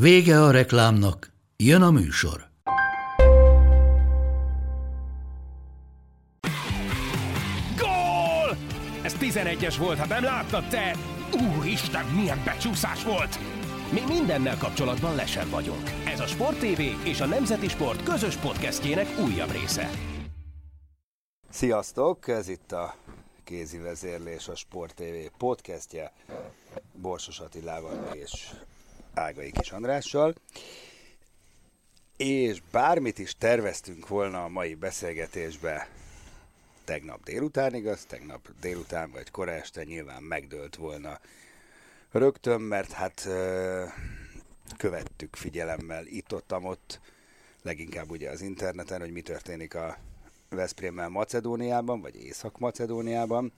Vége a reklámnak, jön a műsor. Gól! Ez 11-es volt, ha nem láttad te! Úristen, milyen becsúszás volt! Mi mindennel kapcsolatban lesen vagyunk. Ez a Sport TV és a Nemzeti Sport közös podcastjének újabb része. Sziasztok! Ez itt a kézi vezérlés, a Sport TV podcastje Borsos Attilával és Ágai Kis Andrással. És bármit is terveztünk volna a mai beszélgetésbe tegnap délután, igaz? Tegnap délután vagy kora este nyilván megdőlt volna rögtön, mert hát követtük figyelemmel itt-ott, ott leginkább ugye az interneten, hogy mi történik a Veszprémmel Macedóniában, vagy Észak-Macedóniában.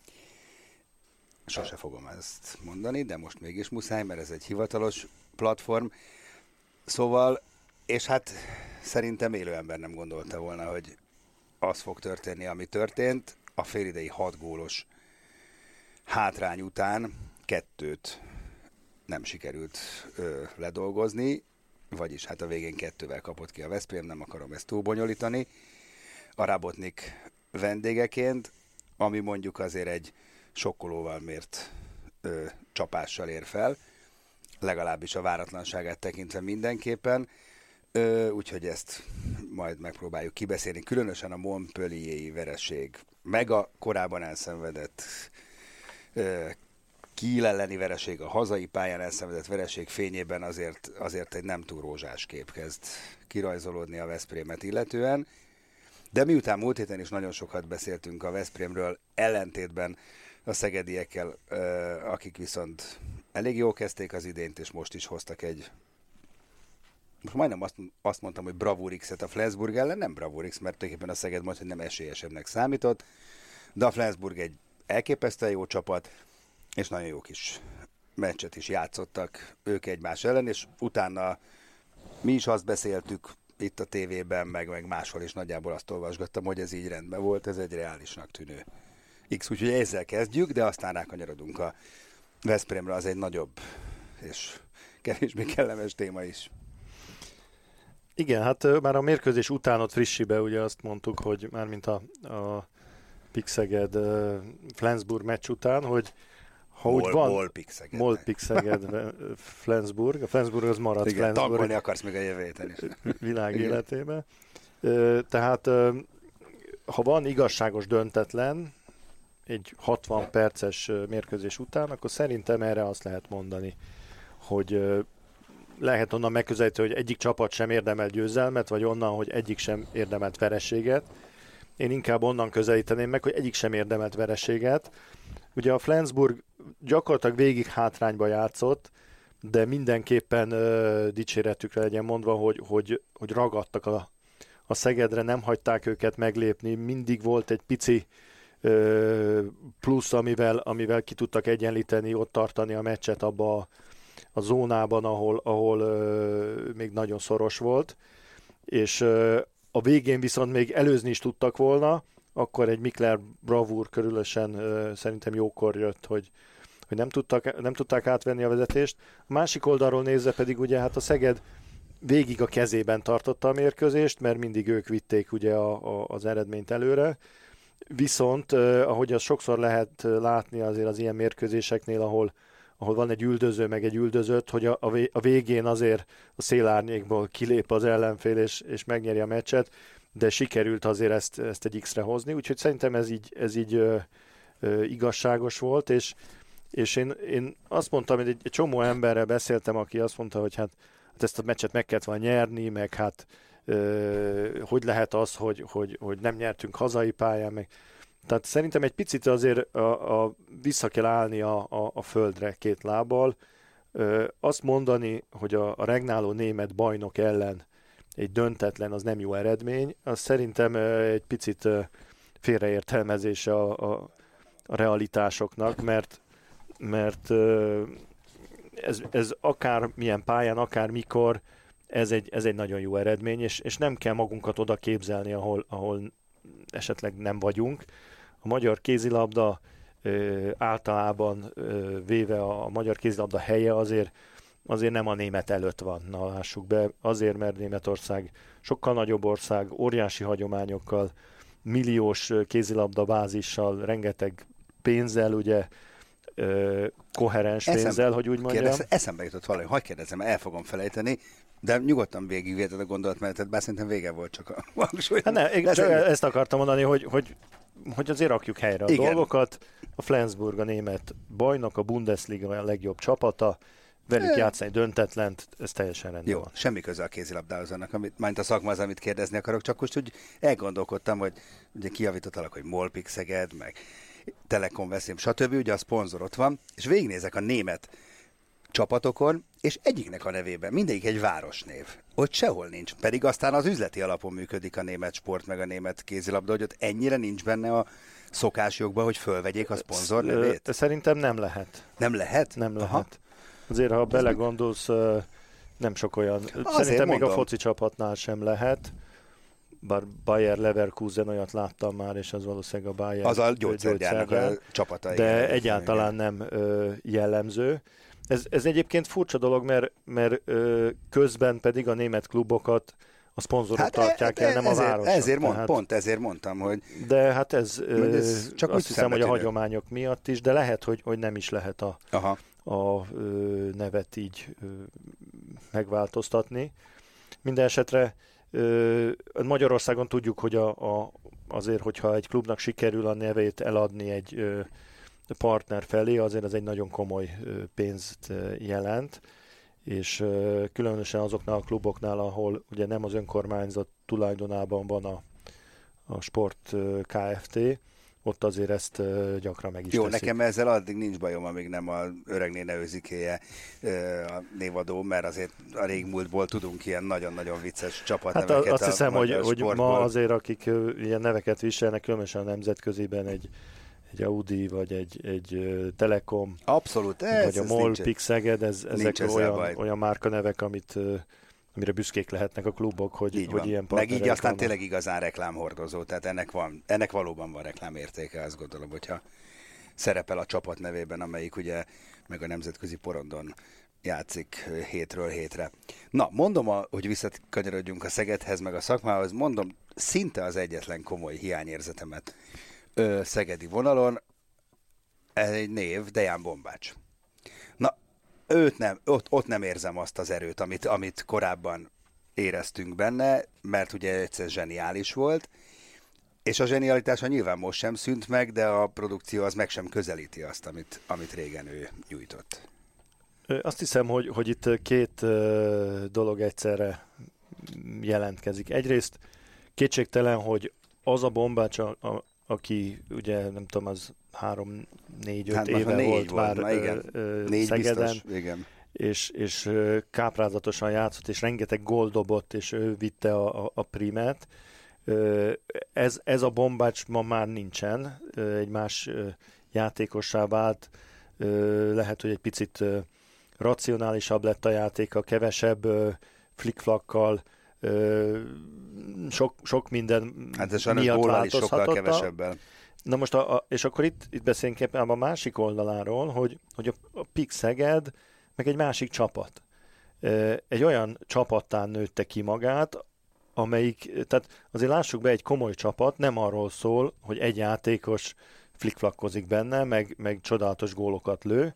Sose fogom ezt mondani, de most mégis muszáj, mert ez egy hivatalos platform. Szóval, és hát szerintem élő ember nem gondolta volna, hogy az fog történni, ami történt. A félidei hat gólos hátrány után kettőt nem sikerült ö, ledolgozni, vagyis hát a végén kettővel kapott ki a Veszprém, nem akarom ezt túlbonyolítani. A Rabotnik vendégeként, ami mondjuk azért egy sokkolóval mért ö, csapással ér fel, legalábbis a váratlanságát tekintve mindenképpen, ö, úgyhogy ezt majd megpróbáljuk kibeszélni, különösen a Montpellier vereség, meg a korábban elszenvedett ö, Kiel elleni vereség, a hazai pályán elszenvedett vereség fényében azért, azért egy nem túl rózsás kép kezd kirajzolódni a Veszprémet illetően. De miután múlt héten is nagyon sokat beszéltünk a Veszprémről, ellentétben a szegediekkel, akik viszont elég jól kezdték az idént, és most is hoztak egy most majdnem azt, azt mondtam, hogy Bravúr X-et a Flensburg ellen, nem Bravúr X, mert tulajdonképpen a Szeged mondta, hogy nem esélyesebbnek számított, de a Flensburg egy elképesztően jó csapat, és nagyon jó kis meccset is játszottak ők egymás ellen, és utána mi is azt beszéltük itt a tévében, meg, meg máshol is nagyjából azt olvasgattam, hogy ez így rendben volt, ez egy reálisnak tűnő X, úgyhogy ezzel kezdjük, de aztán rákanyarodunk a Veszprémre, az egy nagyobb és kevésbé kellemes téma is. Igen, hát már a mérkőzés után ott frissibe ugye azt mondtuk, hogy már mint a, a Pixeged uh, Flensburg meccs után, hogy ha Mol, úgy van, Mol Pixeged. Mol Pixeged Flensburg, a Flensburg az marad Igen, Flensburg tankolni akarsz még a jövő héten is. világ Igen. életébe. Ö, Tehát ha van igazságos döntetlen egy 60 perces mérkőzés után, akkor szerintem erre azt lehet mondani, hogy lehet onnan megközelíteni, hogy egyik csapat sem érdemel győzelmet, vagy onnan, hogy egyik sem érdemelt vereséget. Én inkább onnan közelíteném meg, hogy egyik sem érdemelt vereséget. Ugye a Flensburg gyakorlatilag végig hátrányba játszott, de mindenképpen ö, dicséretükre legyen mondva, hogy, hogy, hogy ragadtak a, a Szegedre, nem hagyták őket meglépni, mindig volt egy pici plusz, amivel, amivel ki tudtak egyenlíteni, ott tartani a meccset abba a, a zónában, ahol, ahol még nagyon szoros volt, és a végén viszont még előzni is tudtak volna, akkor egy Mikler bravúr körülösen szerintem jókor jött, hogy, hogy nem, tudtak, nem tudták átvenni a vezetést. A másik oldalról nézve pedig ugye hát a Szeged végig a kezében tartotta a mérkőzést, mert mindig ők vitték ugye a, a, az eredményt előre. Viszont, ahogy az sokszor lehet eh, látni azért az ilyen mérkőzéseknél, ahol, ahol van egy üldöző, meg egy üldözött, hogy a, a vé- a végén azért a szélárnyékból kilép az ellenfél, és, és megnyeri a meccset, de sikerült azért ezt, ezt egy X-re hozni, úgyhogy szerintem ez így, ez így ö, ö, igazságos volt, és, és én, én azt mondtam, hogy egy, csomó emberrel beszéltem, aki azt mondta, hogy hát, hát ezt a meccset meg kellett volna nyerni, meg hát hogy lehet az, hogy, hogy, hogy nem nyertünk hazai pályán, meg tehát szerintem egy picit azért a, a, vissza kell állni a, a, a földre két lábbal. Ö, azt mondani, hogy a, a regnáló német bajnok ellen egy döntetlen az nem jó eredmény, az szerintem ö, egy picit ö, félreértelmezése a, a, a realitásoknak, mert, mert ö, ez, ez akár milyen pályán, akár mikor, ez egy, ez egy nagyon jó eredmény, és, és nem kell magunkat oda képzelni, ahol, ahol esetleg nem vagyunk. A magyar kézilabda ö, általában ö, véve a, a magyar kézilabda helye azért azért nem a német előtt van, na lássuk be, azért, mert Németország sokkal nagyobb ország, óriási hagyományokkal, milliós kézilabda bázissal, rengeteg pénzzel, ugye, ö, koherens Eszem- pénzzel, hogy úgy mondjam. Kérdez, eszembe jutott valami, hagyj kérdezem, el fogom felejteni, de nyugodtan végigvéted a gondolatmenetet, bár szerintem vége volt csak a hangsúly. Hát ne, csak ez- ezt akartam mondani, hogy, hogy, hogy azért rakjuk helyre a Igen. dolgokat. A Flensburg a német bajnok, a Bundesliga a legjobb csapata, velük Eh. játszani döntetlent, ez teljesen rendben Jó, van. semmi köze a kézilabdához annak, amit, majd a szakma az, amit kérdezni akarok, csak most úgy elgondolkodtam, hogy ugye kiavítottalak, hogy Molpik Szeged, meg Telekom Veszém, stb. Ugye a szponzor ott van, és végignézek a német csapatokon, és egyiknek a nevében, mindegyik egy városnév. Ott sehol nincs. Pedig aztán az üzleti alapon működik a német sport, meg a német kézilabda, hogy ott ennyire nincs benne a szokásjogban, hogy fölvegyék a szponzor nevét. Szerintem nem lehet. Nem lehet? Nem lehet. Aha. Azért, ha belegondolsz, nem sok olyan. Szerintem még a mondom. foci csapatnál sem lehet. Bár Bayer Leverkusen olyat láttam már, és az valószínűleg a Bayer Az a gyógyszergyárnak a csapata. de igen. egyáltalán nem jellemző. Ez, ez egyébként furcsa dolog, mert, mert ö, közben pedig a német klubokat a szponzorok tartják el, nem a e- ezért. Ezért mond, Tehát- pont ezért mondtam, hogy De hát ez, ez csak úgy azt hiszem, hogy a hagyományok miatt is, de lehet, hogy, hogy nem is lehet a, aha, a ö, nevet így ö, megváltoztatni. Minden esetre ö, Magyarországon tudjuk, hogy a, a, azért, hogyha egy klubnak sikerül a nevét eladni egy ö, partner felé, azért ez egy nagyon komoly pénzt jelent, és különösen azoknál a kluboknál, ahol ugye nem az önkormányzat tulajdonában van a, a sport Kft., ott azért ezt gyakran meg is jó, teszik. nekem ezzel addig nincs bajom, amíg nem a öreg néne őzikéje a névadó, mert azért a régmúltból tudunk ilyen nagyon-nagyon vicces Hát csapatneveket a- azt a hiszem, hogy, hogy ma azért, akik ilyen neveket viselnek, különösen a nemzetköziben egy, egy Audi, vagy egy, egy Telekom, Abszolút, ez, vagy a ez MOL, nincs- Pix Szeged, ez, ezek ezzel olyan, baj. olyan márkanevek, amit, amire büszkék lehetnek a klubok, hogy, Így hogy van. ilyen Meg így aztán vannak. tényleg igazán reklámhordozó, tehát ennek, van, ennek valóban van reklámértéke, azt gondolom, hogyha szerepel a csapat nevében, amelyik ugye meg a nemzetközi porondon játszik hétről hétre. Na, mondom, a, hogy visszakanyarodjunk a Szegedhez, meg a szakmához, mondom, szinte az egyetlen komoly hiányérzetemet ö, szegedi vonalon, ez egy név, Deján Bombács. Na, őt nem, ott, ott nem érzem azt az erőt, amit, amit korábban éreztünk benne, mert ugye egyszer zseniális volt, és a zsenialitása nyilván most sem szűnt meg, de a produkció az meg sem közelíti azt, amit, amit régen ő nyújtott. Azt hiszem, hogy, hogy itt két dolog egyszerre jelentkezik. Egyrészt kétségtelen, hogy az a bombács, aki ugye nem tudom, az három, négy, öt Hát éve négy volt, már na igen. ö, Négy Szegeden, biztos, igen. és, és káprázatosan játszott, és rengeteg gól dobott, és ő vitte a, a, a primet. Ez, ez a bombács ma már nincsen, egy más játékossá vált, lehet, hogy egy picit racionálisabb lett a játéka, kevesebb ö, sok, sok minden Hát ez miatt sokkal változhatott a- kevesebbel. Na most, a, a, és akkor itt, itt beszélünk éppen a másik oldaláról, hogy, hogy a, a Pix Szeged meg egy másik csapat. Egy olyan csapattán nőtte ki magát, amelyik, tehát azért lássuk be, egy komoly csapat nem arról szól, hogy egy játékos flikflakkozik benne, meg, meg csodálatos gólokat lő.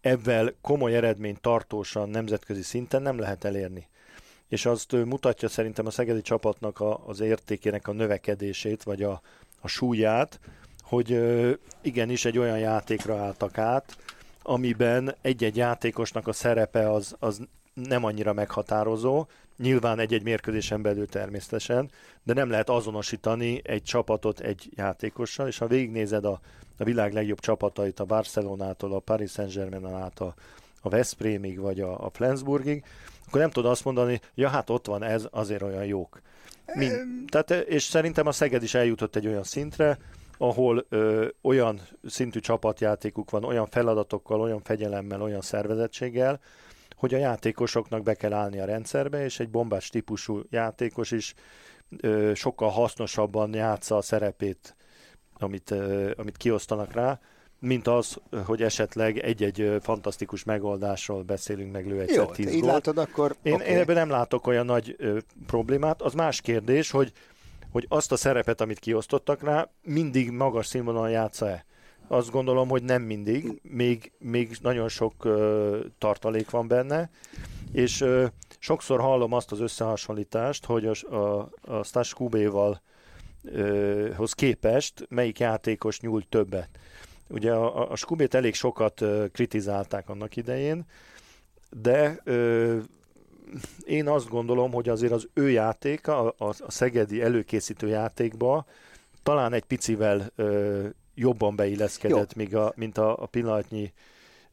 Ebben komoly eredményt tartósan nemzetközi szinten nem lehet elérni. És azt mutatja szerintem a szegedi csapatnak a, az értékének a növekedését, vagy a, a súlyát, hogy igenis egy olyan játékra álltak át, amiben egy-egy játékosnak a szerepe az, az nem annyira meghatározó, nyilván egy-egy mérkőzésen belül természetesen, de nem lehet azonosítani egy csapatot egy játékossal, és ha végignézed a, a világ legjobb csapatait, a Barcelonától, a Paris Saint-Germain át, a, a Veszprémig, vagy a, a Flensburgig, akkor nem tudod azt mondani, ja hát ott van ez, azért olyan jók. Mind, tehát, és szerintem a Szeged is eljutott egy olyan szintre, ahol ö, olyan szintű csapatjátékuk van, olyan feladatokkal, olyan fegyelemmel, olyan szervezettséggel, hogy a játékosoknak be kell állni a rendszerbe, és egy bombás típusú játékos is ö, sokkal hasznosabban játsza a szerepét, amit, ö, amit kiosztanak rá, mint az, hogy esetleg egy-egy fantasztikus megoldásról beszélünk, meg lő egyszer Jó, tíz így gólt. látod, akkor Én, oké. én ebben nem látok olyan nagy ö, problémát. Az más kérdés, hogy, hogy azt a szerepet, amit kiosztottak rá, mindig magas színvonalon játsza-e. Azt gondolom, hogy nem mindig, még, még nagyon sok ö, tartalék van benne, és ö, sokszor hallom azt az összehasonlítást, hogy a, a, a Stas Kubéval ö, hoz képest melyik játékos nyúlt többet. Ugye a, a, Skubét elég sokat kritizálták annak idején, de ö, én azt gondolom, hogy azért az ő játéka, a, a szegedi előkészítő játékba talán egy picivel ö, jobban beilleszkedett, míg a, mint a, a pillanatnyi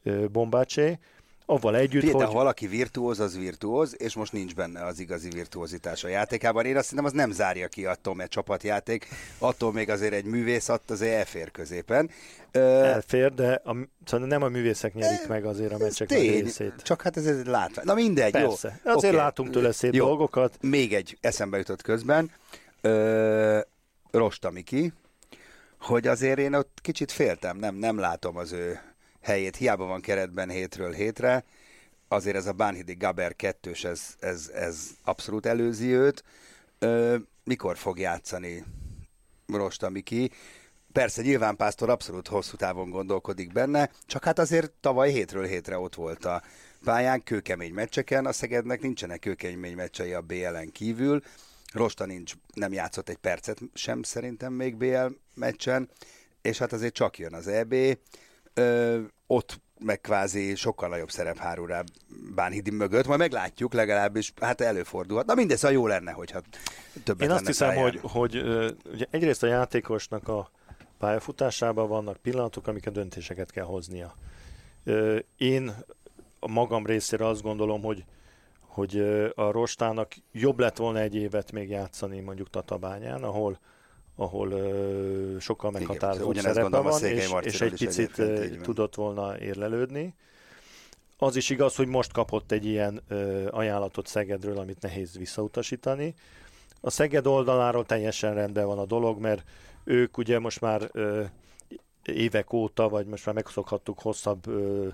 ö, bombácsé. Avval együtt, Figyelj, hogy... ha valaki virtuóz, az virtuóz, és most nincs benne az igazi virtuózitás a játékában. Én azt hiszem, az nem zárja ki attól, mert csapatjáték, attól még azért egy művész att azért elfér középen. Ö, elfér, de a, szóval nem a művészek nyerik meg azért a meccsek tény, részét. csak hát ez egy látvány. Na mindegy, Persze. jó. Azért Oké. látunk tőle szép Jó. dolgokat. Még egy eszembe jutott közben. Ö, Rosta Miki, hogy azért én ott kicsit féltem, nem, nem látom az ő helyét. Hiába van keretben hétről hétre, azért ez a Bánhidi Gaber kettős, ez, ez, ez abszolút előzi őt. Ö, mikor fog játszani Rosta Miki? Persze, nyilván Pásztor abszolút hosszú távon gondolkodik benne, csak hát azért tavaly hétről hétre ott volt a pályán, kőkemény meccseken, a Szegednek nincsenek kőkemény meccsei a BL-en kívül, Rosta nincs, nem játszott egy percet sem szerintem még BL meccsen, és hát azért csak jön az EB, ö, ott meg kvázi sokkal nagyobb szerep hárul rá Bánhidi mögött, majd meglátjuk legalábbis, hát előfordulhat. Na mindez, szóval jó lenne, hogyha többet Én azt hiszem, pályán. hogy, hogy ugye egyrészt a játékosnak a pályafutásában vannak pillanatok, amiket döntéseket kell hoznia. Én a magam részére azt gondolom, hogy hogy a Rostának jobb lett volna egy évet még játszani mondjuk Tatabányán, ahol ahol ö, sokkal meghatározó szerepe van, és, és egy picit egyébként, tudott volna érlelődni. Az is igaz, hogy most kapott egy ilyen ö, ajánlatot Szegedről, amit nehéz visszautasítani. A Szeged oldaláról teljesen rendben van a dolog, mert ők ugye most már ö, évek óta, vagy most már megszokhattuk hosszabb ö,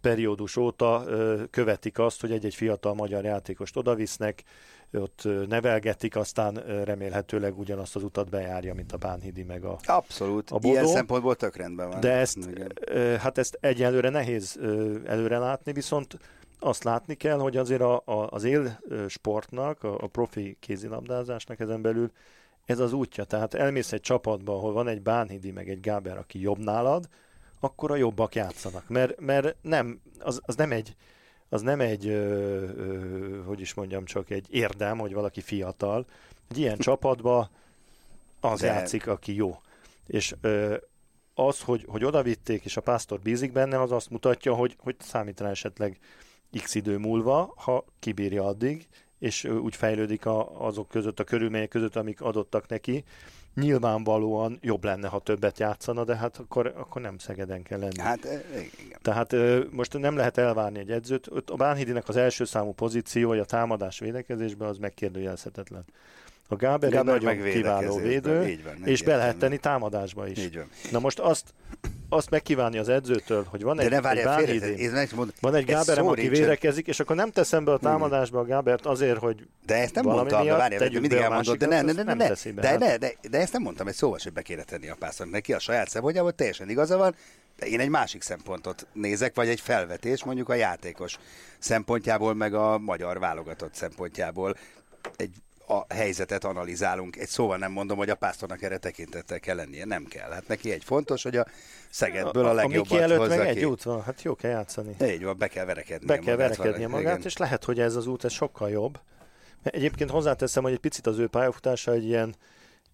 periódus óta ö, követik azt, hogy egy-egy fiatal magyar játékost odavisznek, ott nevelgetik, aztán remélhetőleg ugyanazt az utat bejárja, mint a Bánhidi meg a... Abszolút. a Ilyen Bodó. szempontból tök rendben van. De ezt, Igen. hát ezt egyelőre nehéz előre látni, viszont azt látni kell, hogy azért a, a, az él sportnak, a, a profi kézilabdázásnak ezen belül ez az útja. Tehát elmész egy csapatba, ahol van egy Bánhidi, meg egy Gáber, aki jobb nálad, akkor a jobbak játszanak. Mert, mert nem, az, az nem egy, az nem egy, ö, ö, hogy is mondjam, csak egy érdem, hogy valaki fiatal. Egy ilyen csapatba az De- játszik, aki jó. És ö, az, hogy, hogy odavitték, és a pásztor bízik benne, az azt mutatja, hogy, hogy számít rá esetleg x idő múlva, ha kibírja addig, és úgy fejlődik a, azok között, a körülmények között, amik adottak neki. Nyilvánvalóan jobb lenne, ha többet játszana, de hát akkor, akkor nem Szegeden kell lenni. Hát igen. Tehát most nem lehet elvárni egy edzőt. A Bánhidinek az első számú pozíciója a támadás védekezésben az megkérdőjelezhetetlen. A Gáber, Gáber nagyon kiváló védő, így van, és be lehet tenni támadásba is. Így van. Na most azt, azt megkívánni az edzőtől, hogy van De egy, ne egy várjál Bánhidi, ez megmondom, van egy Gáberem, aki védekezik, és akkor nem teszem be a támadásba a Gábert azért, hogy De ezt nem valami mondtam, de miatt várjál, de tegyük mindig elmondod, de ne, ne, ne, ne, teszi be, de, hát. ne, de, de, ezt nem mondtam, egy szóval sem be kéne tenni a pásztornak. Neki a saját szempontjából teljesen igaza van, de én egy másik szempontot nézek, vagy egy felvetés, mondjuk a játékos szempontjából, meg a magyar válogatott szempontjából egy a helyzetet analizálunk. Egy szóval nem mondom, hogy a pásztornak erre tekintettel kell lennie. Nem kell. Hát neki egy fontos, hogy a Szegedből a, a, a legjobbat Miki előtt hozza meg ki. egy út van, hát jó kell játszani. Így van, be kell verekednie Be kell magát verekednie magát, igen. és lehet, hogy ez az út ez sokkal jobb. Egyébként hozzáteszem, hogy egy picit az ő pályafutása egy ilyen,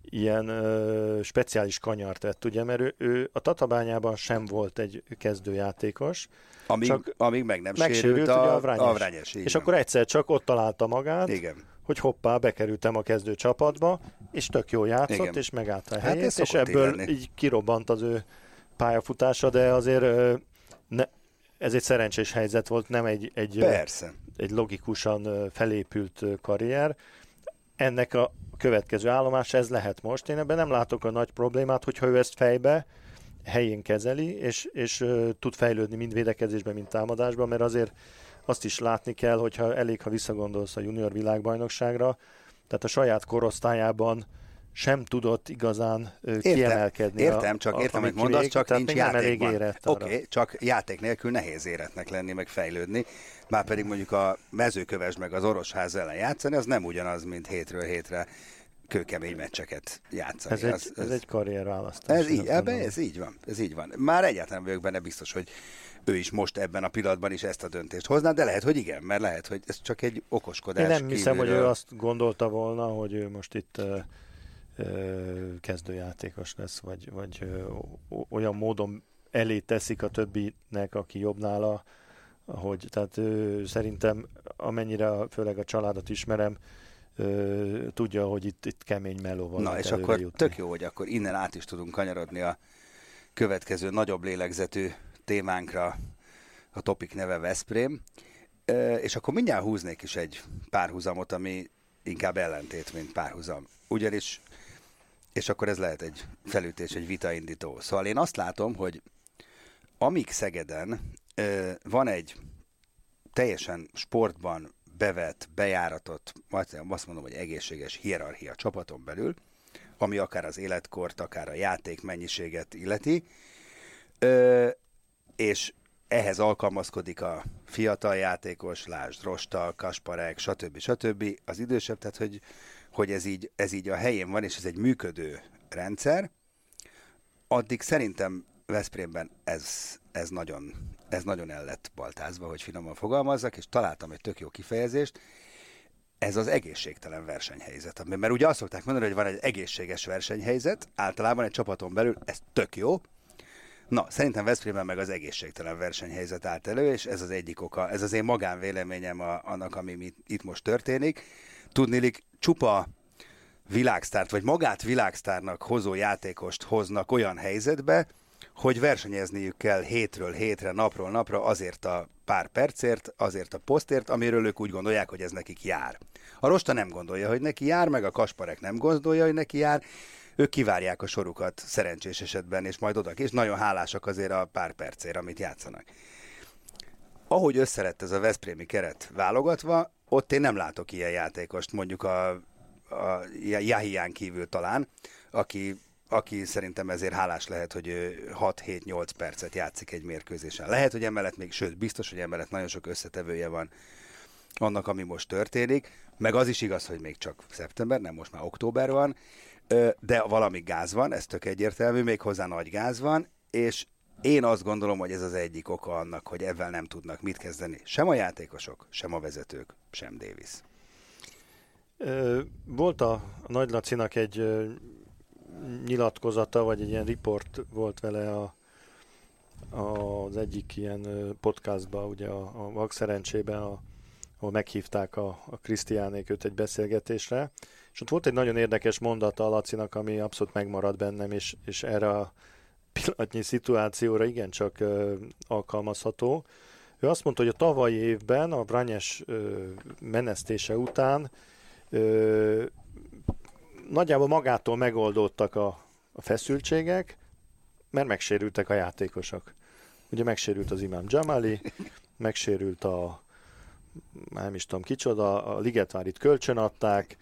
ilyen ö, speciális kanyart vett, ugye, mert ő, ő a Tatabányában sem volt egy kezdőjátékos. Amíg, csak amíg meg nem megsérült sérült ugye a, a Vrányes. a Vrányes. És van. akkor egyszer csak ott találta magát, Igen. Hogy hoppá, bekerültem a kezdő csapatba, és tök jól játszott, Igen. és megállta a Hát helyét, és szokott ebből ilyenni. így kirobbant az ő pályafutása, de azért ne, ez egy szerencsés helyzet volt, nem egy, egy, Persze. egy logikusan felépült karrier. Ennek a következő állomás ez lehet most. Én ebben nem látok a nagy problémát, hogyha ő ezt fejbe helyén kezeli, és, és tud fejlődni mind védekezésben, mind támadásban, mert azért azt is látni kell, hogyha elég, ha visszagondolsz a junior világbajnokságra, tehát a saját korosztályában sem tudott igazán ö, kiemelkedni. Értem, a, csak a, értem, amit mondasz, csak nincs játékban. Oké, okay, csak játék nélkül nehéz éretnek lenni, meg fejlődni. Már pedig mondjuk a mezőköves meg az orosház ellen játszani, az nem ugyanaz, mint hétről hétre kőkemény meccseket játszani. Ez egy, az, ez egy karrierválasztás. ez így, ebbe, ez így van, ez így van. Már egyáltalán vagyok benne biztos, hogy ő is most ebben a pillanatban is ezt a döntést hozná, de lehet, hogy igen, mert lehet, hogy ez csak egy okoskodás. Én nem hiszem, hogy ő kívülről. azt gondolta volna, hogy ő most itt ö, ö, kezdőjátékos lesz, vagy, vagy o- olyan módon elé teszik a többinek, aki jobb nála, hogy tehát ő, szerintem amennyire főleg a családot ismerem, tudja, hogy itt, itt kemény melóval Na, lehet és akkor jutni. tök jó, hogy akkor innen át is tudunk kanyarodni a következő nagyobb lélegzetű témánkra, a topik neve Veszprém. És akkor mindjárt húznék is egy párhuzamot, ami inkább ellentét, mint párhuzam. Ugyanis, és akkor ez lehet egy felütés, egy vitaindító. Szóval én azt látom, hogy amíg Szegeden van egy teljesen sportban bevett, bejáratott, majd azt mondom, hogy egészséges hierarchia csapaton belül, ami akár az életkort, akár a játék mennyiséget illeti, és ehhez alkalmazkodik a fiatal játékos, lásd Rosta, Kasparek, stb. stb. az idősebb, tehát hogy, hogy ez, így, ez így a helyén van, és ez egy működő rendszer, addig szerintem Veszprémben ez, ez, nagyon, ez nagyon el lett baltázva, hogy finoman fogalmazzak, és találtam egy tök jó kifejezést, ez az egészségtelen versenyhelyzet. Mert ugye azt szokták mondani, hogy van egy egészséges versenyhelyzet, általában egy csapaton belül ez tök jó. Na, szerintem Veszprémben meg az egészségtelen versenyhelyzet állt elő, és ez az egyik oka, ez az én magánvéleményem a, annak, ami itt most történik. Tudnélik, csupa világsztárt, vagy magát világsztárnak hozó játékost hoznak olyan helyzetbe, hogy versenyezniük kell hétről hétre, napról napra azért a pár percért, azért a posztért, amiről ők úgy gondolják, hogy ez nekik jár. A Rosta nem gondolja, hogy neki jár, meg a Kasparek nem gondolja, hogy neki jár, ők kivárják a sorukat szerencsés esetben, és majd oda és nagyon hálásak azért a pár percért, amit játszanak. Ahogy összelett ez a Veszprémi keret válogatva, ott én nem látok ilyen játékost, mondjuk a, a Jahián kívül talán, aki, aki szerintem ezért hálás lehet, hogy ő 6-7-8 percet játszik egy mérkőzésen. Lehet, hogy emellett még, sőt, biztos, hogy emellett nagyon sok összetevője van annak, ami most történik, meg az is igaz, hogy még csak szeptember, nem most már október van, de valami gáz van, ez tök egyértelmű, még hozzá nagy gáz van, és én azt gondolom, hogy ez az egyik oka annak, hogy ebben nem tudnak mit kezdeni. Sem a játékosok, sem a vezetők, sem Davis. Volt a, Nagy Lacinak egy nyilatkozata, vagy egy ilyen riport volt vele a, az egyik ilyen ö, podcastba, ugye a, a Vak Szerencsében, a, ahol meghívták a, a Krisztiánék őt egy beszélgetésre, és ott volt egy nagyon érdekes mondata a Lacinak, ami abszolút megmaradt bennem, és, és erre a pillanatnyi szituációra igencsak ö, alkalmazható. Ő azt mondta, hogy a tavalyi évben a Branyes ö, menesztése után ö, nagyjából magától megoldódtak a, a feszültségek, mert megsérültek a játékosok. Ugye megsérült az Imám Jamali, megsérült a nem is tudom kicsoda, a Ligetvárit kölcsön adták,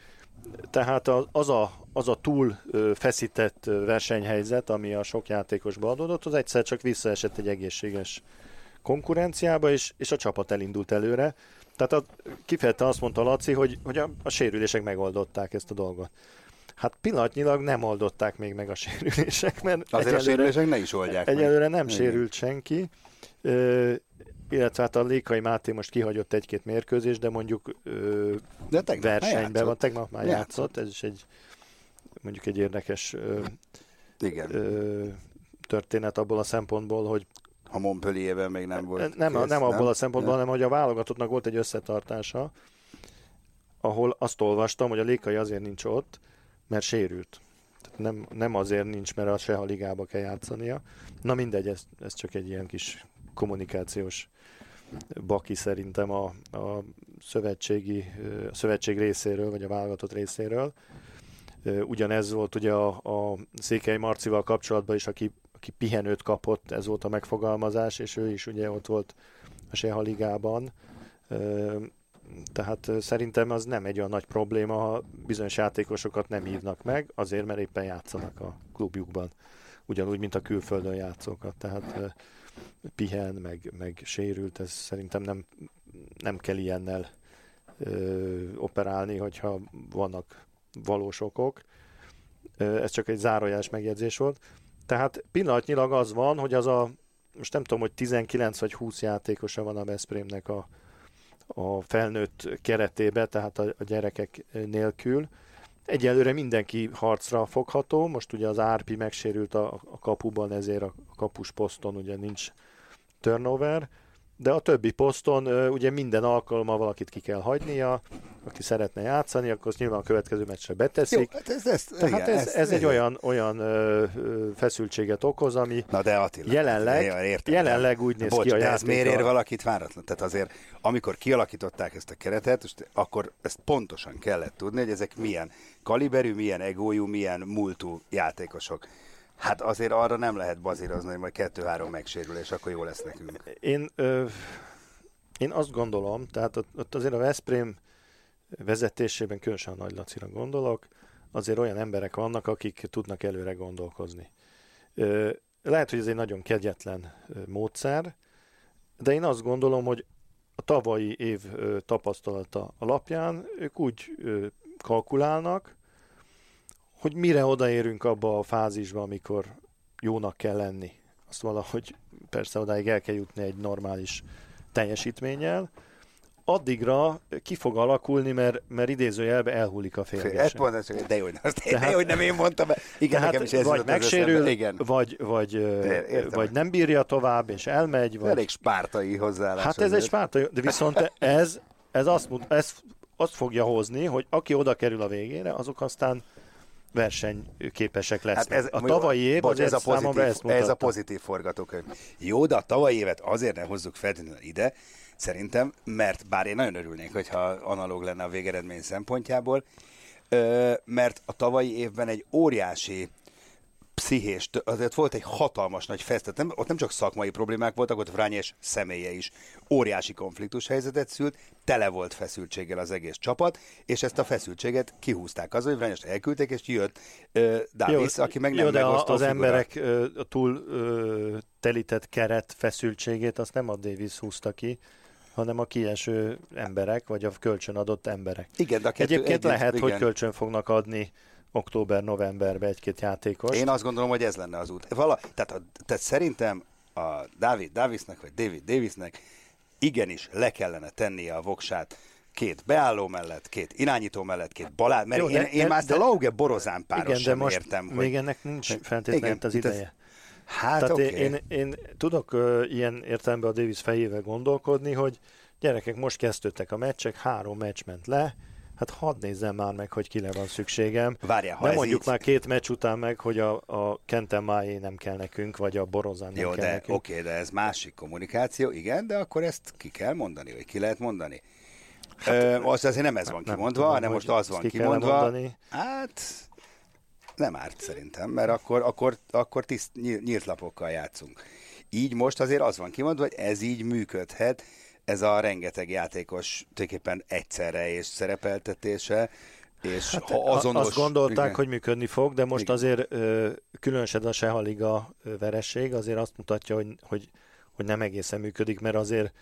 tehát az, a, az a túl feszített versenyhelyzet, ami a sok játékosba adódott, az egyszer csak visszaesett egy egészséges konkurenciába, és, és a csapat elindult előre. Tehát a, kifejezetten azt mondta Laci, hogy, hogy a, a sérülések megoldották ezt a dolgot. Hát pillanatnyilag nem oldották még meg a sérülések, mert Azért a egyelőre- sérülések ne is oldják meg. Egyelőre nem Igen. sérült senki, illetve hát a Lékai Máté most kihagyott egy-két mérkőzést, de mondjuk ö, De tegnap versenyben van, tegnap már Játszott. játszott, ez is egy mondjuk egy érdekes ö, Igen. ö, történet abból a szempontból, hogy Ha Montpellierben még nem volt nem, kész, nem abból a szempontból, hanem hogy a válogatottnak volt egy összetartása, ahol azt olvastam, hogy a Lékai azért nincs ott, mert sérült. Tehát nem, nem azért nincs, mert a se a ligába kell játszania. Na mindegy, ez, ez csak egy ilyen kis kommunikációs baki szerintem a, a szövetségi, a szövetség részéről, vagy a válogatott részéről. Ugyanez volt ugye a, a Székely Marcival kapcsolatban is, aki, aki pihenőt kapott, ez volt a megfogalmazás, és ő is ugye ott volt a Seha Ligában. Tehát szerintem az nem egy olyan nagy probléma, ha bizonyos játékosokat nem hívnak meg, azért, mert éppen játszanak a klubjukban. Ugyanúgy, mint a külföldön játszókat. Tehát pihen, meg, meg sérült, ez szerintem nem, nem kell ilyennel ö, operálni, hogyha vannak valós okok. Ö, ez csak egy zárójás megjegyzés volt. Tehát pillanatnyilag az van, hogy az a, most nem tudom, hogy 19 vagy 20 játékosa van a Veszprémnek a, a felnőtt keretébe, tehát a, a gyerekek nélkül. Egyelőre mindenki harcra fogható, most ugye az Árpi megsérült a, a kapuban, ezért a kapus poszton ugye nincs turnover, de a többi poszton ugye minden alkalommal valakit ki kell hagynia, aki szeretne játszani, akkor azt nyilván a következő meccsre beteszik. Jó, hát ez, ez, Tehát igen, ez, ez egy igen. olyan, olyan ö, feszültséget okoz, ami Na de Attila, jelenleg, hát, értem, jelenleg úgy néz Bocs, ki a de ez miért ér valakit váratlan? Tehát azért, amikor kialakították ezt a keretet, akkor ezt pontosan kellett tudni, hogy ezek milyen kaliberű, milyen egójú, milyen múltú játékosok. Hát azért arra nem lehet bazírozni, hogy majd kettő-három megsérül, és akkor jó lesz nekünk. Én, ö, én azt gondolom, tehát ott, ott azért a Veszprém vezetésében, különösen a Nagy Lacira gondolok, azért olyan emberek vannak, akik tudnak előre gondolkozni. Ö, lehet, hogy ez egy nagyon kegyetlen módszer, de én azt gondolom, hogy a tavalyi év tapasztalata alapján ők úgy kalkulálnak, hogy mire odaérünk abba a fázisba, amikor jónak kell lenni. Azt valahogy persze odáig el kell jutni egy normális teljesítménnyel. Addigra ki fog alakulni, mert, mert idézőjelbe elhullik a Fél, férgese. egy pont, ez csak- de jó, hogy azt, de Tehát- jó, hogy nem én mondtam. Igen, nekem is ez vagy az megsérül. Igen, vagy, vagy, De vagy nem bírja tovább, és elmegy, vagy... elég spártai hozzáállás. Hát ez egy azért. spárta, de viszont ez, ez, azt, mut- ez azt fogja hozni, hogy aki oda kerül a végére, azok aztán versenyképesek lesznek. Hát ez, a tavalyi év bocs, ez a pozitív, ezt mutatta. ez a pozitív forgatókönyv. Jó, de a tavalyi évet azért nem hozzuk feltétlenül ide, szerintem, mert bár én nagyon örülnék, hogyha analóg lenne a végeredmény szempontjából, mert a tavalyi évben egy óriási pszichés, azért volt egy hatalmas nagy fesztet, nem, ott nem csak szakmai problémák voltak, ott Vrányes személye is óriási konfliktus helyzetet szült, tele volt feszültséggel az egész csapat, és ezt a feszültséget kihúzták az, hogy Vrányest elküldték, és jött uh, Davis, aki meg nem jó, de a, az figura. emberek a túl ö, telített keret feszültségét, azt nem a Davis húzta ki, hanem a kieső emberek, vagy a kölcsönadott emberek. Igen, de a kettő Egyébként együtt- lehet, igen. hogy kölcsön fognak adni október-novemberbe egy-két játékos. Én azt gondolom, hogy ez lenne az út. Vala, tehát, a, tehát szerintem a David Davisnek, vagy David Davisnek igenis le kellene tennie a voksát két beálló mellett, két irányító mellett, két balá, mert Jó, én, de- én de- már ezt a de- Lauge Borozán páros Igen, de sem most értem. még hogy... ennek nincs feltétlenül Igen, az ez- ideje. Hát Tehát okay. én, én tudok uh, ilyen értelemben a Davis fejével gondolkodni, hogy gyerekek, most kezdődtek a meccsek, három meccs ment le, hát hadd nézzem már meg, hogy kire van szükségem. Várjál, ha Nem mondjuk így... már két meccs után meg, hogy a, a Kenten Májé nem kell nekünk, vagy a Borozán nem Jó, kell de nekünk. oké, de ez másik kommunikáció, igen, de akkor ezt ki kell mondani, vagy ki lehet mondani. Hát, Ö, most azért nem ez van nem kimondva, tudom, hanem most az van ki kimondva. Hát nem árt szerintem, mert akkor, akkor, akkor tiszt, nyílt lapokkal játszunk. Így most azért az van kimondva, hogy ez így működhet, ez a rengeteg játékos tulajdonképpen egyszerre és szerepeltetése, és hát, ha azonos... Azt gondolták, igen. hogy működni fog, de most Igen. azért különösen a Seha Liga ö, vereség azért azt mutatja, hogy, hogy, hogy nem egészen működik, mert azért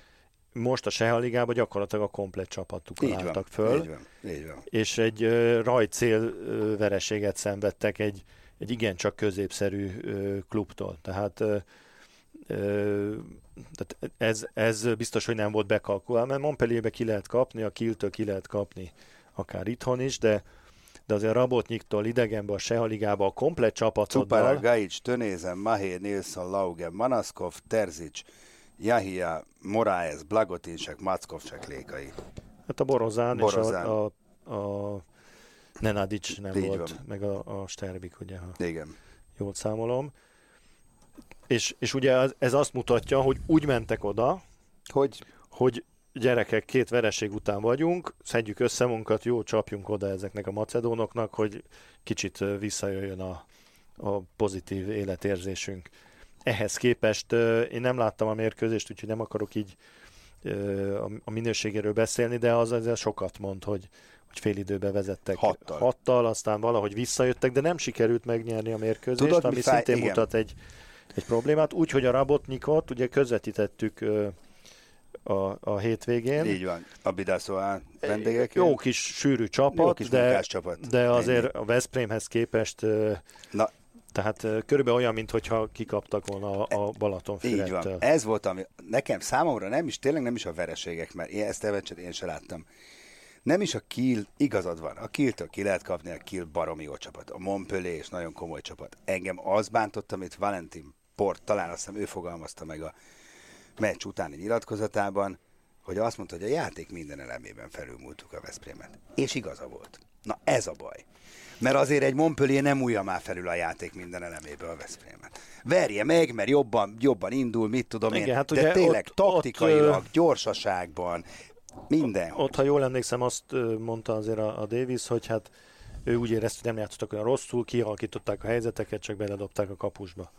most a Seha Ligában gyakorlatilag a komplet így van, álltak föl. Így van, így van. és egy rajcél vereséget szenvedtek egy, egy igencsak középszerű klubtól. Tehát, tehát ez, ez biztos, hogy nem volt bekalkulálva, mert Montpellierbe ki lehet kapni, a Kiltől ki lehet kapni akár itthon is, de, de azért Rabotnyiktól idegenbe a Seha ligába a komplet csapatoddal, Gajic, Tönézen, Mahé, Nilsson, Laugen, Manaszkov, Terzic, Jahia, Moraes, Blagotinsek, Mackovcsek lékai. hát a Borozán, Borozán. és a, a, a Nenadic nem Így volt, van. meg a, a Sterbik, ugye, ha Igen. jól számolom. És, és ugye ez- azt mutatja, hogy úgy mentek oda, Hogy hogy gyerekek, két vereség után vagyunk, szedjük össze munkat, jó, csapjunk oda ezeknek a macedónoknak, hogy kicsit visszajöjjön a, a pozitív életérzésünk. Ehhez képest én nem láttam a mérkőzést, úgyhogy nem akarok így a, minőségéről beszélni, de az azért sokat mond, hogy, hogy fél időbe vezettek Hattal. hattal, aztán valahogy visszajöttek, de nem sikerült megnyerni a mérkőzést, Tudod, mi ami fáj? szintén Igen. mutat egy, egy problémát. Úgy, hogy a Rabotnikot ugye közvetítettük a, a hétvégén. így van. Abidászóán vendégek. Jó kis sűrű csapat, Jó kis de, csapat. de azért Ennyi. a Veszprémhez képest Na, tehát körülbelül olyan, mintha kikaptak volna a, a így Balatonfüredtől. van. Ez volt, ami nekem számomra nem is, tényleg nem is a vereségek, mert én ezt a meccset én se láttam. Nem is a Kiel, igazad van, a Kiel-től ki lehet kapni, a Kiel baromi jó csapat, a Montpellier is nagyon komoly csapat. Engem az bántott, amit Valentin Port, talán azt hiszem ő fogalmazta meg a meccs utáni nyilatkozatában, hogy azt mondta, hogy a játék minden elemében felülmúltuk a Veszprémet. És igaza volt. Na ez a baj. Mert azért egy Montpellier nem újja már felül a játék minden eleméből a Veszprémet. Verje meg, mert jobban, jobban indul, mit tudom Igen, én. hát de tényleg ott- taktikailag, ott, gyorsaságban, minden. Ott, ha jól emlékszem, azt mondta azért a, a Davis, hogy hát ő úgy érezte, hogy nem játszottak olyan rosszul, kialakították a helyzeteket, csak beledobták a kapusba.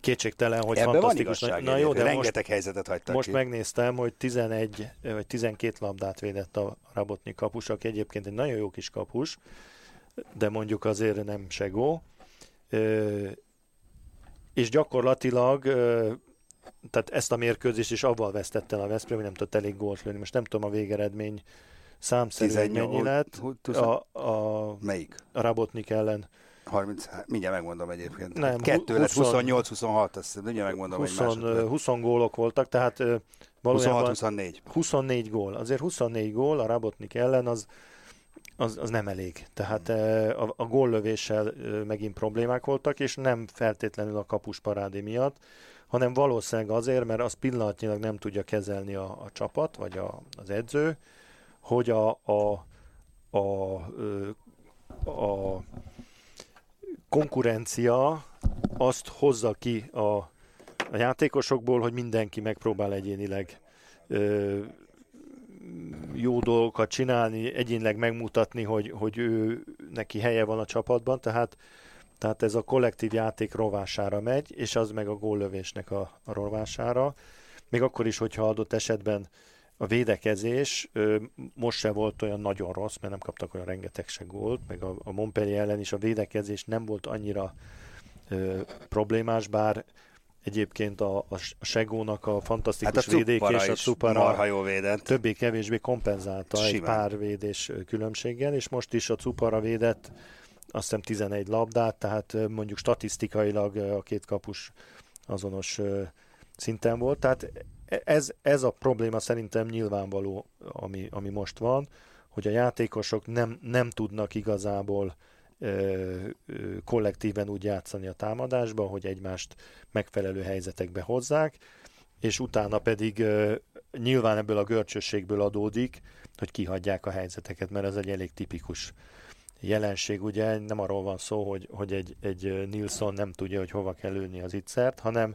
Kétségtelen, hogy Ebben van fantasztikus. igazság. Na, jó, de most, rengeteg helyzetet hagytak most ki. megnéztem, hogy 11 vagy 12 labdát védett a Rabotni kapus, aki egyébként egy nagyon jó kis kapus, de mondjuk azért nem segó. Ö, és gyakorlatilag ö, tehát ezt a mérkőzést is avval vesztette a Veszprém, hogy nem tudott elég gólt lőni. Most nem tudom a végeredmény számszerűen 18, mennyi lett. A, a, Melyik? a Rabotnik ellen 30, hát mindjárt megmondom egyébként. Nem, Kettő hu- lett, 20 28-26, azt mindjárt megmondom 20, egy ö, másodperc. 20 gólok voltak, tehát valójában 26-24. 24 gól. Azért 24 gól a Rabotnik ellen az, az, az nem elég. Tehát eh, a, a góllövéssel megint problémák voltak, és nem feltétlenül a kapus parádé miatt, hanem valószínűleg azért, mert az pillanatnyilag nem tudja kezelni a, a csapat, vagy a, az edző, hogy a, a, a, ö, a konkurencia azt hozza ki a, a játékosokból, hogy mindenki megpróbál egyénileg ö, jó dolgokat csinálni, egyénileg megmutatni, hogy, hogy ő neki helye van a csapatban, tehát, tehát ez a kollektív játék rovására megy, és az meg a góllövésnek a, a rovására. Még akkor is, hogyha adott esetben a védekezés ö, most se volt olyan nagyon rossz, mert nem kaptak olyan rengeteg se gólt, meg a, a Montpellier ellen is a védekezés nem volt annyira ö, problémás, bár egyébként a, a, Segónak a fantasztikus Hát a védék és a Cupara marha jó védett. többé-kevésbé kompenzálta egy Simán. pár védés különbséggel, és most is a Cupara védett azt hiszem 11 labdát, tehát mondjuk statisztikailag a két kapus azonos szinten volt, tehát e- ez, ez a probléma szerintem nyilvánvaló, ami, ami most van, hogy a játékosok nem, nem tudnak igazából ö, ö, kollektíven úgy játszani a támadásba, hogy egymást megfelelő helyzetekbe hozzák, és utána pedig ö, nyilván ebből a görcsösségből adódik, hogy kihagyják a helyzeteket, mert ez egy elég tipikus jelenség, ugye nem arról van szó, hogy, hogy egy, egy Nilsson nem tudja, hogy hova kell lőni az ittszert, hanem,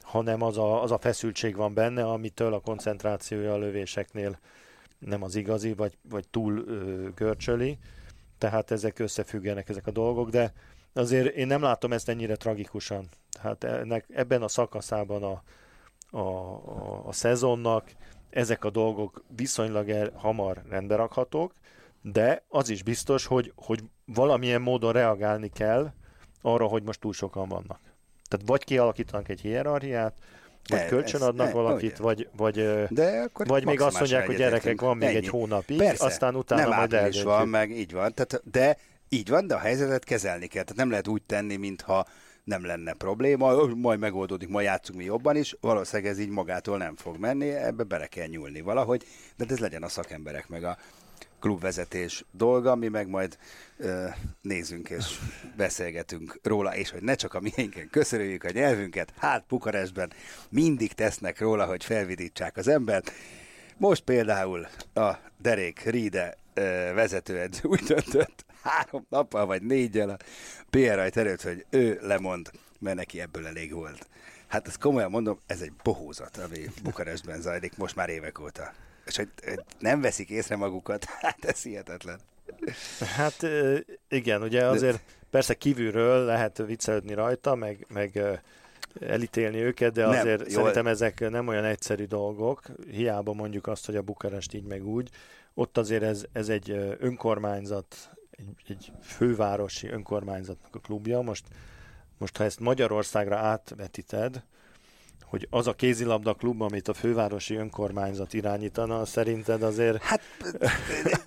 hanem az, a, az a feszültség van benne, amitől a koncentrációja a lövéseknél nem az igazi, vagy, vagy túl ö, görcsöli, tehát ezek összefüggenek ezek a dolgok, de azért én nem látom ezt ennyire tragikusan. Tehát ennek, ebben a szakaszában a, a, a, a szezonnak ezek a dolgok viszonylag el, hamar rendbe rakhatók, de az is biztos, hogy, hogy valamilyen módon reagálni kell arra, hogy most túl sokan vannak. Tehát vagy kialakítanak egy hierarchiát, vagy E- kölcsönadnak ez- valakit, ugye. vagy, vagy, De akkor vagy még azt mondják, hogy gyerekek, van még egy Ennyi. hónapig, Persze, aztán utána nem majd eldöntjük. van, meg így van, tehát, de így van, de a helyzetet kezelni kell. Tehát nem lehet úgy tenni, mintha nem lenne probléma, "Ö, majd megoldódik, majd játszunk mi jobban is, valószínűleg ez így magától nem fog menni, ebbe bele kell nyúlni valahogy, de ez legyen a szakemberek meg a klubvezetés dolga, mi meg majd ö, nézünk és beszélgetünk róla, és hogy ne csak a miénken köszönjük a nyelvünket, hát Bukarestben mindig tesznek róla, hogy felvidítsák az embert. Most például a Derék Ride vezetőedző úgy döntött három nappal vagy négyel a PR rajt előtt, hogy ő lemond, mert neki ebből elég volt. Hát ezt komolyan mondom, ez egy bohózat, ami Bukarestben zajlik most már évek óta. És hogy nem veszik észre magukat, hát ez hihetetlen. Hát igen, ugye azért persze kívülről lehet viccelődni rajta, meg, meg elítélni őket, de azért nem, szerintem ezek nem olyan egyszerű dolgok. Hiába mondjuk azt, hogy a Bukarest így meg úgy. Ott azért ez, ez egy önkormányzat, egy, egy fővárosi önkormányzatnak a klubja. Most, most ha ezt Magyarországra átvetíted, hogy az a kézilabda klub, amit a fővárosi önkormányzat irányítana, szerinted azért... Hát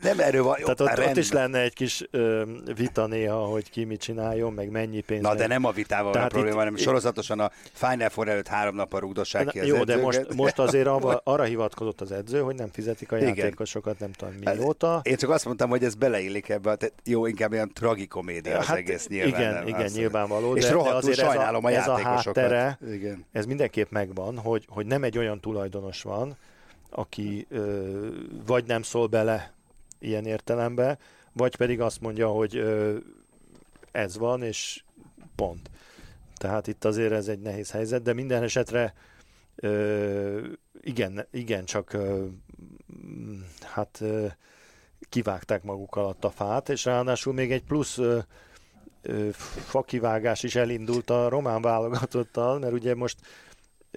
nem erről van. Jó, Tehát ott, ott is lenne egy kis ö, vita néha, hogy ki mit csináljon, meg mennyi pénz. Na, de nem a vitával Tehát a probléma, hanem sorozatosan a Final Four előtt három nap a rúgdosság ki az Jó, de most, most azért arra, arra hivatkozott az edző, hogy nem fizetik a játékosokat, nem tudom mióta. Én csak azt mondtam, hogy ez beleillik ebbe, tehát jó, inkább ilyen tragikomédia az hát, egész nyilván. Igen, nem, igen, nyilvánvaló. És de, de azért sajnálom ez a, a játékosokat. Ez a háttere, igen. ez mindenképp megvan, hogy, hogy nem egy olyan tulajdonos van, aki ö, vagy nem szól bele ilyen értelembe, vagy pedig azt mondja, hogy ö, ez van, és pont. Tehát itt azért ez egy nehéz helyzet, de minden esetre ö, igen, igen, csak ö, hát ö, kivágták maguk alatt a fát, és ráadásul még egy plusz ö, fakivágás is elindult a román válogatottal, mert ugye most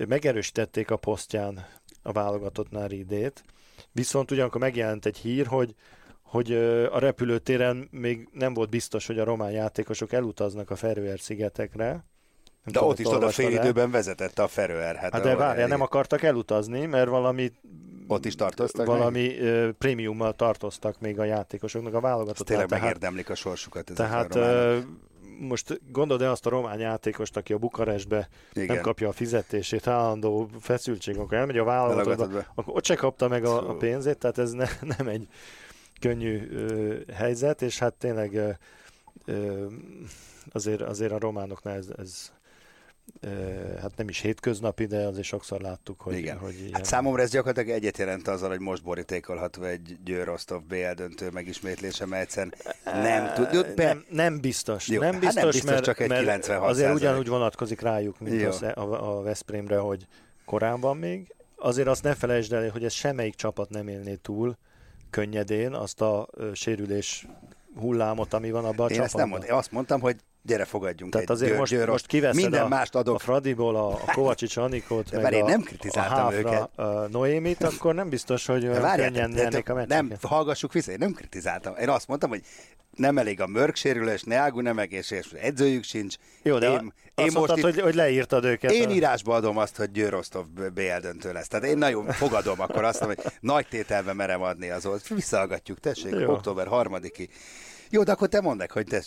megerősítették a posztján a válogatottnál idét, viszont ugyanakkor megjelent egy hír, hogy hogy a repülőtéren még nem volt biztos, hogy a román játékosok elutaznak a Ferőer szigetekre. De ott is a fél időben vezetett a Ferőer. Hát, hát de várjál, nem akartak elutazni, mert valami ott is tartoztak valami uh, prémiummal tartoztak még a játékosoknak a válogatott. Tényleg tehát, megérdemlik a sorsukat. Tehát a most gondold el azt a román játékost, aki a Bukarestbe Igen. nem kapja a fizetését, állandó feszültség, akkor elmegy a vállalatba, akkor ott se kapta meg a, a pénzét, tehát ez ne, nem egy könnyű ö, helyzet, és hát tényleg ö, ö, azért, azért a románoknál ez, ez hát nem is hétköznapi, de azért sokszor láttuk, hogy... Igen. hogy ilyen... Hát számomra ez gyakorlatilag egyet jelent azzal, hogy most borítékolható egy Győr Rostov BL döntő megismétlése, mert egyszerűen nem tud... Be... Nem, nem biztos, Jó, nem biztos, hát nem biztos mert, csak egy mert 96 azért ugyanúgy vonatkozik rájuk, mint az, e- a, a Veszprémre, hogy korán van még. Azért azt ne felejtsd el, hogy ez semmelyik csapat nem élné túl könnyedén, azt a sérülés hullámot, ami van abban a Én csapatban. Ezt nem mond, én azt mondtam, hogy gyere fogadjunk Tehát egy azért győr, most, győr, most kiveszed minden a, mást adok. a Fradiból, a, a Kovacsics Anikot, meg én a, nem kritizáltam a őket. a Noémit, akkor nem biztos, hogy de várjál, könnyen nyernék a meccseket. Nem, hallgassuk vissza, én nem kritizáltam. Én azt mondtam, hogy nem elég a mörk sérülés, ne ágú nem egész, edzőjük sincs. Jó, de én, én azt most mondtad, itt, hogy, hogy leírtad őket. Én írásba adom azt, hogy Győr Rostov BL döntő lesz. Tehát én nagyon fogadom akkor azt, hogy nagy tételbe merem adni az ott. Visszahallgatjuk, tessék, Jó. október harmadiki jó, de akkor te mondd meg, hogy te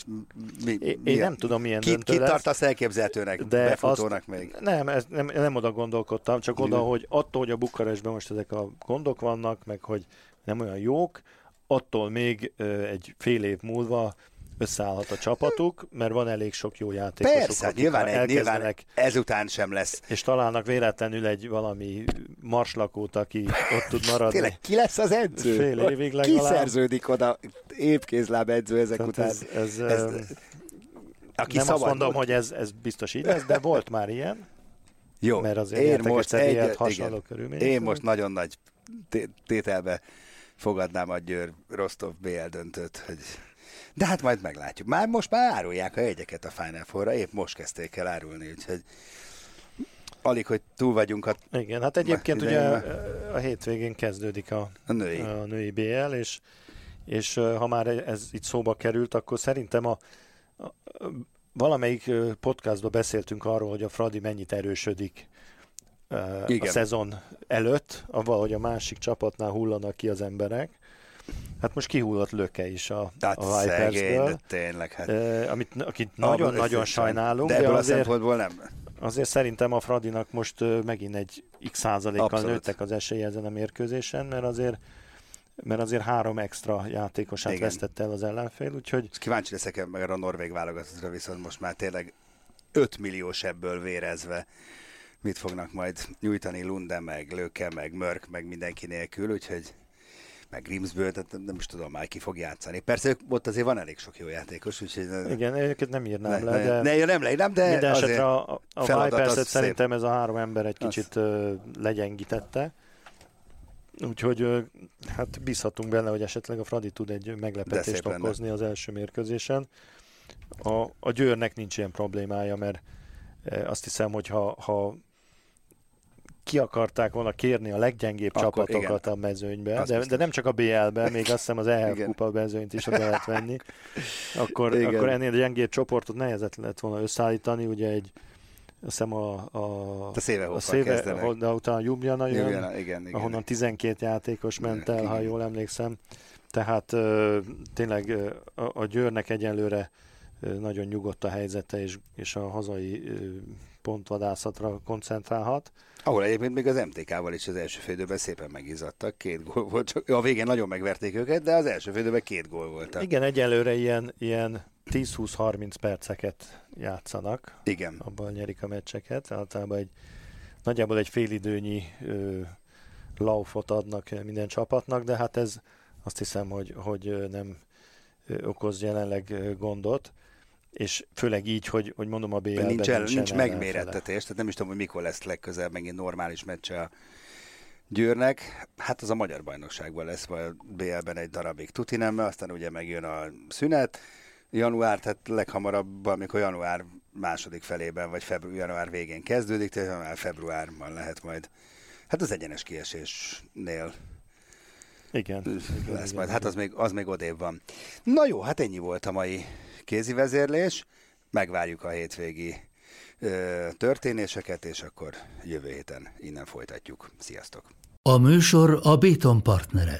mi, Én milyen, nem tudom, milyen ki, Ki tartasz elképzelhetőnek, de befutónak azt, még? Nem, ez, nem, nem oda gondolkodtam, csak oda, hogy attól, hogy a Bukarestben most ezek a gondok vannak, meg hogy nem olyan jók, attól még egy fél év múlva összeállhat a csapatuk, mert van elég sok jó játékosuk. Persze, nyilván, egy, nyilván ezután sem lesz. És találnak véletlenül egy valami marslakót, aki ott tud maradni. Tényleg, ki lesz az edző? Fél évig legalább. Ki szerződik oda épkézláb edző ezek Tehát után? Ez, ez, ez, aki nem azt mondom, hogy ez, ez biztos így lesz, de volt már ilyen. Jó, mert azért én most egy, hasonló igen, körülmények. Én most nagyon nagy tételbe fogadnám a Győr Rostov BL döntőt, hogy de hát majd meglátjuk. Már most már árulják a jegyeket a Final four épp most kezdték el árulni, úgyhogy alig, hogy túl vagyunk. A... Igen, hát egyébként ugye a hétvégén kezdődik a, a, női. a női BL, és, és ha már ez itt szóba került, akkor szerintem a, a valamelyik podcastban beszéltünk arról, hogy a Fradi mennyit erősödik Igen. a szezon előtt, avval, hogy a másik csapatnál hullanak ki az emberek. Hát most kihullott löke is a, hát a Vipersből. tényleg. Hát. Amit, akit nagyon-nagyon sajnálunk. De ebből de azért, a szempontból nem. Azért szerintem a Fradinak most megint egy x százalékkal Abszolút. nőttek az esélye ezen a mérkőzésen, mert azért mert azért három extra játékosát Igen. vesztette el az ellenfél, úgyhogy Ezt kíváncsi leszek meg a norvég válogatottra, viszont most már tényleg 5 milliós ebből vérezve mit fognak majd nyújtani Lunde, meg Löke, meg Mörk, meg mindenki nélkül, úgyhogy meg Grimsből, tehát nem is tudom már ki fog játszani. Persze ott azért van elég sok jó játékos, úgyhogy igen, őket nem írnám ne, le, ne, de... ne, ja, nem leírnám, de Minden azért esetre a, a Vipers-et az szép. szerintem ez a három ember egy Az. kicsit ö, legyengítette. Úgyhogy ö, hát bízhatunk benne, hogy esetleg a Fradi tud egy meglepetést lenne. okozni az első mérkőzésen. A, a Győrnek nincs ilyen problémája, mert azt hiszem, hogy ha, ha ki akarták volna kérni a leggyengébb Akkor csapatokat a mezőnybe, de, de nem csak a BL-ben, még azt hiszem az EHF Igen. kupa mezőnyt is oda lehet venni, akkor, Igen. akkor ennél gyengébb csoportot nehezet lett volna összeállítani, ugye egy azt hiszem a, a, a széve a hozzá széve, de utána Ljubljana jön, Igen, igen, igen. ahonnan 12 játékos ment el, ha Igen. jól emlékszem. Tehát tényleg a, a Győrnek egyelőre ö, nagyon nyugodt a helyzete, és, és a hazai pontvadászatra koncentrálhat. Ahol egyébként még az MTK-val is az első félidőben szépen megizzadtak, két gól volt, csak a végén nagyon megverték őket, de az első félidőben két gól volt. Igen, egyelőre ilyen, ilyen 10-20-30 perceket játszanak, Igen. abban nyerik a meccseket. Általában egy, nagyjából egy félidőnyi ö, laufot adnak minden csapatnak, de hát ez azt hiszem, hogy, hogy nem okoz jelenleg gondot, és főleg így, hogy, hogy mondom a BL-ben nincs, el, nincs megmérettetés, tehát nem is tudom, hogy mikor lesz legközelebb megint normális meccse a Győrnek. Hát az a magyar bajnokságban lesz, vagy BL-ben egy darabig tuti nem, aztán ugye megjön a szünet, január, tehát leghamarabb, amikor január második felében, vagy február, január végén kezdődik, tehát január februárban lehet majd, hát az egyenes kiesésnél Igen. igen, lesz igen, majd. Hát az még, az még odébb van. Na jó, hát ennyi volt a mai kézi vezérlés. Megvárjuk a hétvégi ö, történéseket, és akkor jövő héten innen folytatjuk. Sziasztok! A műsor a Béton partnere.